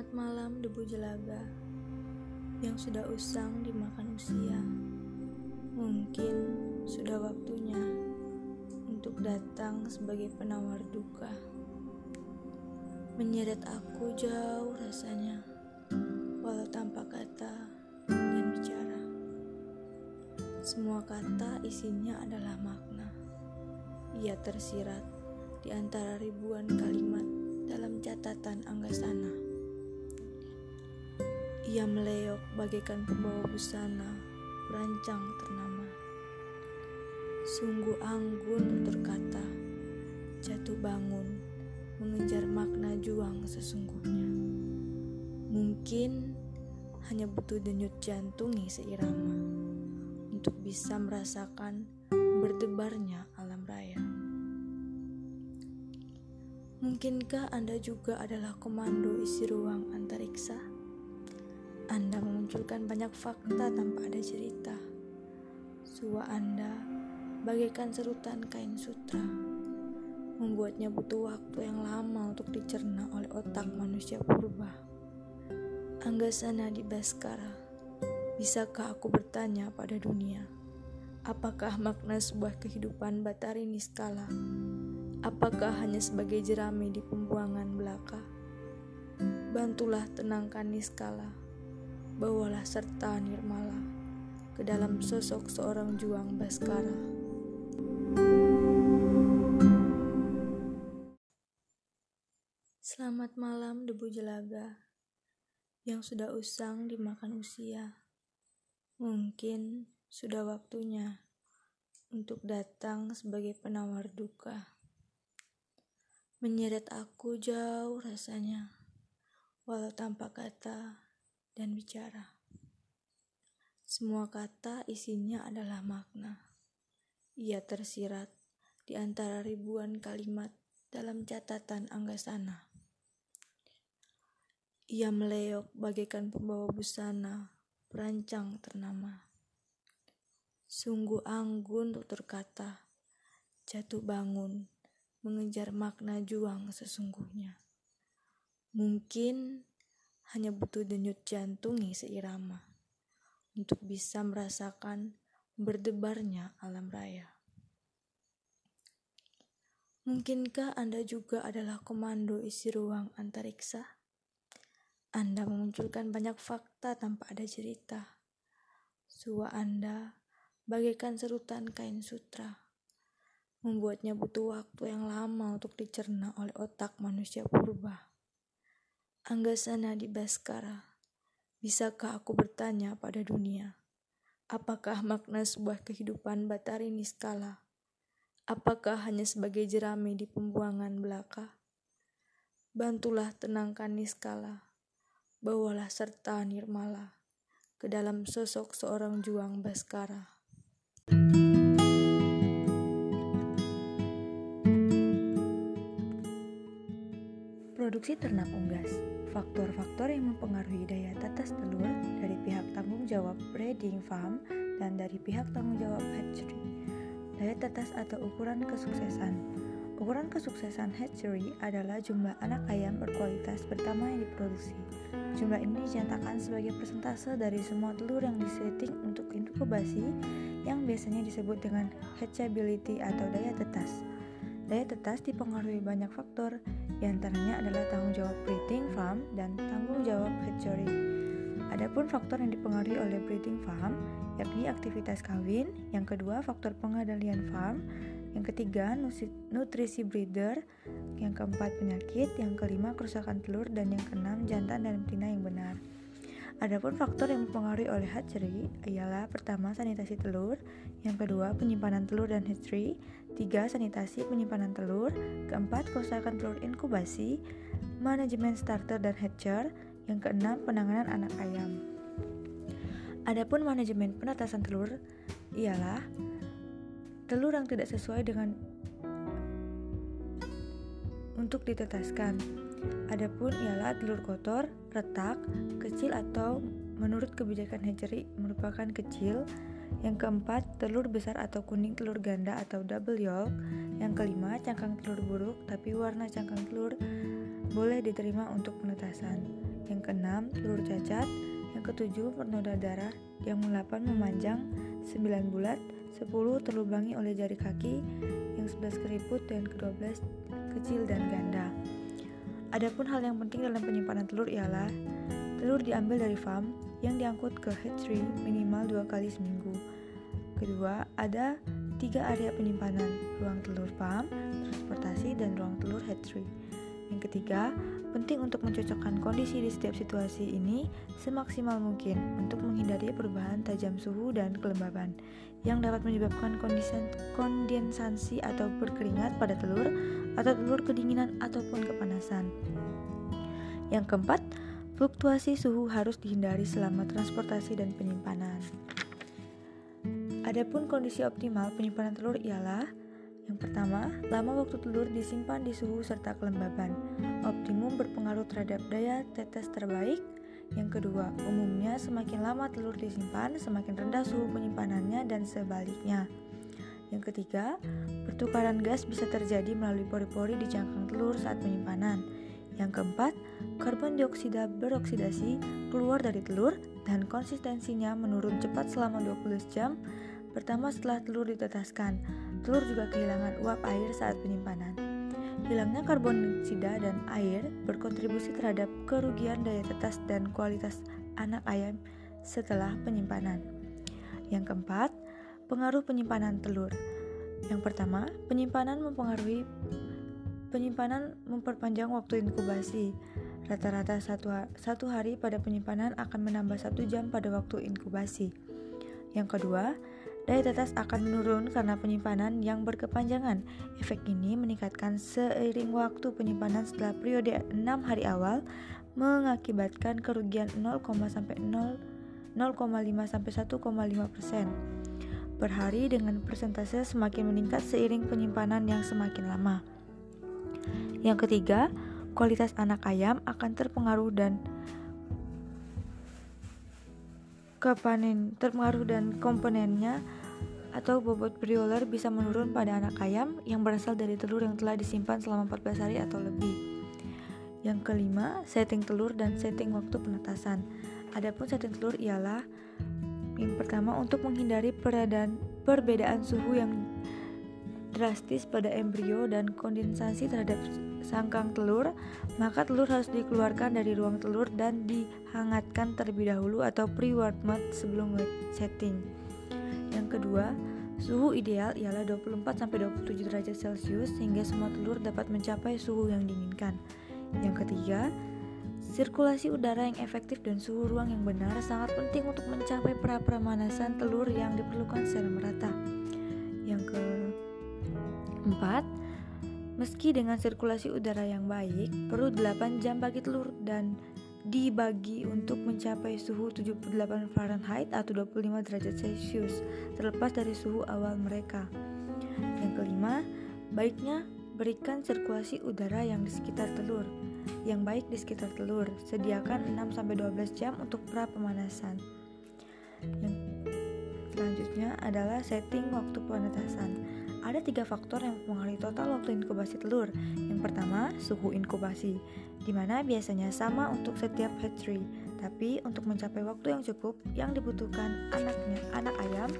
Selamat malam debu jelaga yang sudah usang dimakan usia. Mungkin sudah waktunya untuk datang sebagai penawar duka. Menyeret aku jauh rasanya, walau tanpa kata dan bicara. Semua kata isinya adalah makna. Ia tersirat di antara ribuan kalimat dalam catatan Anggasana. Ia meleok bagaikan pembawa busana, perancang ternama. Sungguh anggun berkata, jatuh bangun, mengejar makna juang sesungguhnya. Mungkin hanya butuh denyut jantungi seirama untuk bisa merasakan berdebarnya alam raya. Mungkinkah Anda juga adalah komando isi ruang antariksa? Anda memunculkan banyak fakta tanpa ada cerita. Sua Anda bagaikan serutan kain sutra, membuatnya butuh waktu yang lama untuk dicerna oleh otak manusia purba. Anggasana di Baskara, bisakah aku bertanya pada dunia, apakah makna sebuah kehidupan batari niskala? Apakah hanya sebagai jerami di pembuangan belaka? Bantulah tenangkan Niskala, bawalah serta Nirmala ke dalam sosok seorang juang Baskara. Selamat malam debu jelaga yang sudah usang dimakan usia. Mungkin sudah waktunya untuk datang sebagai penawar duka menyeret aku jauh rasanya, walau tanpa kata dan bicara. Semua kata isinya adalah makna. Ia tersirat di antara ribuan kalimat dalam catatan Anggasana. Ia meleok bagaikan pembawa busana, perancang ternama. Sungguh anggun untuk berkata, jatuh bangun, mengejar makna juang sesungguhnya. Mungkin hanya butuh denyut jantungi seirama untuk bisa merasakan berdebarnya alam raya. Mungkinkah Anda juga adalah komando isi ruang antariksa? Anda memunculkan banyak fakta tanpa ada cerita. Sua Anda bagaikan serutan kain sutra membuatnya butuh waktu yang lama untuk dicerna oleh otak manusia purba. Anggasana di Baskara, bisakah aku bertanya pada dunia, apakah makna sebuah kehidupan batari niskala? Apakah hanya sebagai jerami di pembuangan belaka? Bantulah tenangkan niskala, bawalah serta nirmala ke dalam sosok seorang juang Baskara. Produksi ternak unggas. Faktor-faktor yang mempengaruhi daya tetes telur dari pihak tanggung jawab breeding farm dan dari pihak tanggung jawab hatchery. Daya tetes atau ukuran kesuksesan. Ukuran kesuksesan hatchery adalah jumlah anak ayam berkualitas pertama yang diproduksi. Jumlah ini dinyatakan sebagai persentase dari semua telur yang disetting untuk inkubasi yang biasanya disebut dengan hatchability atau daya tetas. Daya tetas dipengaruhi banyak faktor, di antaranya adalah tanggung jawab breeding farm dan tanggung jawab hatchery. Adapun faktor yang dipengaruhi oleh breeding farm, yakni aktivitas kawin, yang kedua faktor pengendalian farm, yang ketiga nutrisi breeder, yang keempat penyakit, yang kelima kerusakan telur, dan yang keenam jantan dan betina yang benar. Adapun faktor yang mempengaruhi oleh hatchery ialah pertama sanitasi telur, yang kedua penyimpanan telur dan hatchery, tiga sanitasi penyimpanan telur, keempat kerusakan telur inkubasi, manajemen starter dan hatcher, yang keenam penanganan anak ayam. Adapun manajemen penetasan telur ialah telur yang tidak sesuai dengan untuk ditetaskan Adapun ialah telur kotor, retak, kecil atau menurut kebijakan hatchery merupakan kecil. Yang keempat, telur besar atau kuning telur ganda atau double yolk. Yang kelima, cangkang telur buruk tapi warna cangkang telur boleh diterima untuk penetasan. Yang keenam, telur cacat. Yang ketujuh, bernoda darah. Yang delapan, memanjang. Sembilan bulat. Sepuluh, terlubangi oleh jari kaki. Yang sebelas, keriput. Dan kedua belas, kecil dan ganda. Adapun hal yang penting dalam penyimpanan telur ialah telur diambil dari farm yang diangkut ke hatchery minimal dua kali seminggu. Kedua, ada tiga area penyimpanan, ruang telur farm, transportasi, dan ruang telur hatchery. Yang ketiga, penting untuk mencocokkan kondisi di setiap situasi ini semaksimal mungkin untuk menghindari perubahan tajam suhu dan kelembaban yang dapat menyebabkan kondensasi atau berkeringat pada telur atau telur kedinginan ataupun kepanasan. Yang keempat, fluktuasi suhu harus dihindari selama transportasi dan penyimpanan. Adapun kondisi optimal penyimpanan telur ialah yang pertama, lama waktu telur disimpan di suhu serta kelembaban. Optimum berpengaruh terhadap daya tetes terbaik. Yang kedua, umumnya semakin lama telur disimpan, semakin rendah suhu penyimpanannya dan sebaliknya. Yang ketiga, pertukaran gas bisa terjadi melalui pori-pori di cangkang telur saat penyimpanan. Yang keempat, karbon dioksida beroksidasi keluar dari telur dan konsistensinya menurun cepat selama 12 jam pertama setelah telur ditetaskan. Telur juga kehilangan uap air saat penyimpanan. Hilangnya karbon dioksida dan air berkontribusi terhadap kerugian daya tetas dan kualitas anak ayam setelah penyimpanan. Yang keempat, Pengaruh penyimpanan telur. Yang pertama, penyimpanan mempengaruhi penyimpanan memperpanjang waktu inkubasi. Rata-rata satu, satu hari pada penyimpanan akan menambah satu jam pada waktu inkubasi. Yang kedua, daya tetas akan menurun karena penyimpanan yang berkepanjangan. Efek ini meningkatkan seiring waktu penyimpanan setelah periode 6 hari awal mengakibatkan kerugian 0, sampai 0, 0,5 sampai 1,5 persen per hari dengan persentase semakin meningkat seiring penyimpanan yang semakin lama. Yang ketiga, kualitas anak ayam akan terpengaruh dan kepanen terpengaruh dan komponennya atau bobot brioler bisa menurun pada anak ayam yang berasal dari telur yang telah disimpan selama 14 hari atau lebih. Yang kelima, setting telur dan setting waktu penetasan. Adapun setting telur ialah yang pertama, untuk menghindari perbedaan, perbedaan suhu yang drastis pada embrio dan kondensasi terhadap sangkang telur, maka telur harus dikeluarkan dari ruang telur dan dihangatkan terlebih dahulu atau pre-warm sebelum setting. Yang kedua, suhu ideal ialah 24-27 derajat Celcius sehingga semua telur dapat mencapai suhu yang diinginkan. Yang ketiga, Sirkulasi udara yang efektif dan suhu ruang yang benar sangat penting untuk mencapai pra-pemanasan telur yang diperlukan secara merata. Yang keempat, meski dengan sirkulasi udara yang baik, perlu 8 jam bagi telur dan dibagi untuk mencapai suhu 78 Fahrenheit atau 25 derajat Celcius terlepas dari suhu awal mereka. Yang kelima, baiknya berikan sirkulasi udara yang di sekitar telur yang baik di sekitar telur. Sediakan 6-12 jam untuk pra pemanasan. Yang selanjutnya adalah setting waktu penetasan. Ada tiga faktor yang mempengaruhi total waktu inkubasi telur. Yang pertama, suhu inkubasi, di mana biasanya sama untuk setiap hatchery. Tapi untuk mencapai waktu yang cukup yang dibutuhkan anaknya anak ayam,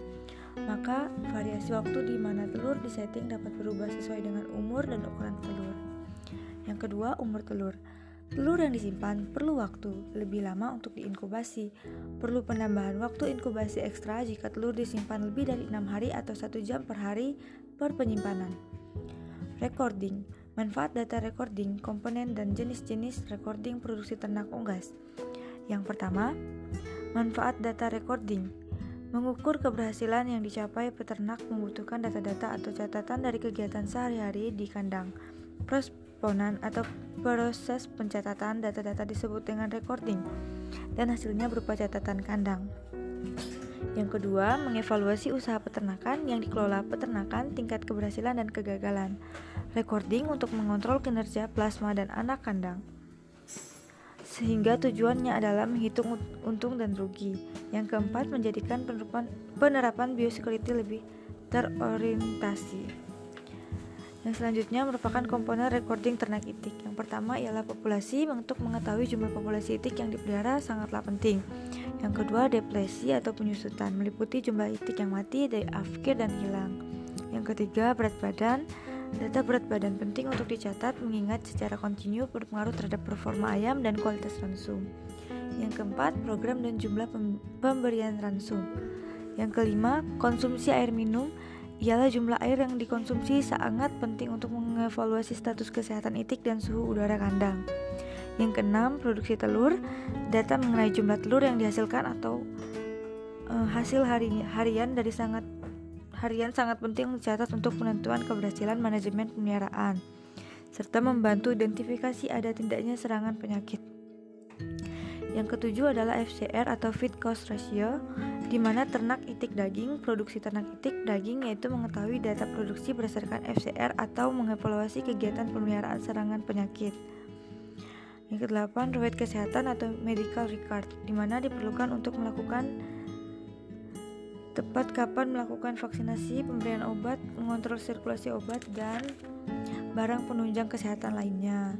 maka variasi waktu di mana telur disetting dapat berubah sesuai dengan umur dan ukuran telur. Yang kedua, umur telur. Telur yang disimpan perlu waktu lebih lama untuk diinkubasi. Perlu penambahan waktu inkubasi ekstra jika telur disimpan lebih dari 6 hari atau 1 jam per hari per penyimpanan. Recording Manfaat data recording, komponen dan jenis-jenis recording produksi ternak unggas. Yang pertama, manfaat data recording Mengukur keberhasilan yang dicapai peternak membutuhkan data-data atau catatan dari kegiatan sehari-hari di kandang. Pros Ponan atau proses pencatatan data-data disebut dengan recording dan hasilnya berupa catatan kandang. Yang kedua, mengevaluasi usaha peternakan yang dikelola peternakan, tingkat keberhasilan dan kegagalan. Recording untuk mengontrol kinerja plasma dan anak kandang. Sehingga tujuannya adalah menghitung untung dan rugi. Yang keempat, menjadikan penerapan biosecurity lebih terorientasi. Yang selanjutnya merupakan komponen recording ternak itik. Yang pertama ialah populasi untuk mengetahui jumlah populasi itik yang dipelihara sangatlah penting. Yang kedua depresi atau penyusutan meliputi jumlah itik yang mati, dari afkir dan hilang. Yang ketiga berat badan. Data berat badan penting untuk dicatat mengingat secara kontinu berpengaruh terhadap performa ayam dan kualitas ransum. Yang keempat, program dan jumlah pemberian ransum. Yang kelima, konsumsi air minum ialah jumlah air yang dikonsumsi sangat penting untuk mengevaluasi status kesehatan itik dan suhu udara kandang. Yang keenam, produksi telur. Data mengenai jumlah telur yang dihasilkan atau uh, hasil hari, harian dari sangat harian sangat penting dicatat untuk penentuan keberhasilan manajemen pemeliharaan serta membantu identifikasi ada tidaknya serangan penyakit. Yang ketujuh adalah FCR atau Feed Cost Ratio, di mana ternak itik daging, produksi ternak itik daging yaitu mengetahui data produksi berdasarkan FCR atau mengevaluasi kegiatan pemeliharaan serangan penyakit. Yang kedelapan, riwayat kesehatan atau medical record, di mana diperlukan untuk melakukan tepat kapan melakukan vaksinasi, pemberian obat, mengontrol sirkulasi obat, dan barang penunjang kesehatan lainnya.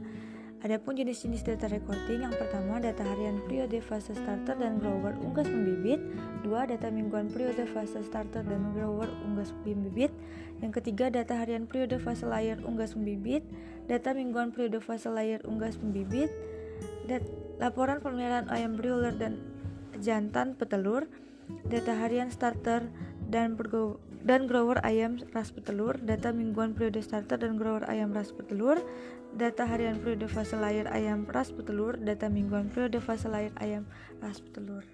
Adapun jenis-jenis data recording yang pertama data harian periode fase starter dan grower unggas pembibit, dua data mingguan periode fase starter dan grower unggas pembibit, yang ketiga data harian periode fase layar unggas pembibit, data mingguan periode fase layar unggas pembibit, dat laporan pemeliharaan ayam broiler dan jantan petelur, data harian starter dan dan grower ayam ras petelur, data mingguan periode starter dan grower ayam ras petelur, data harian periode fase layar ayam ras petelur, data mingguan periode fase layar ayam ras petelur.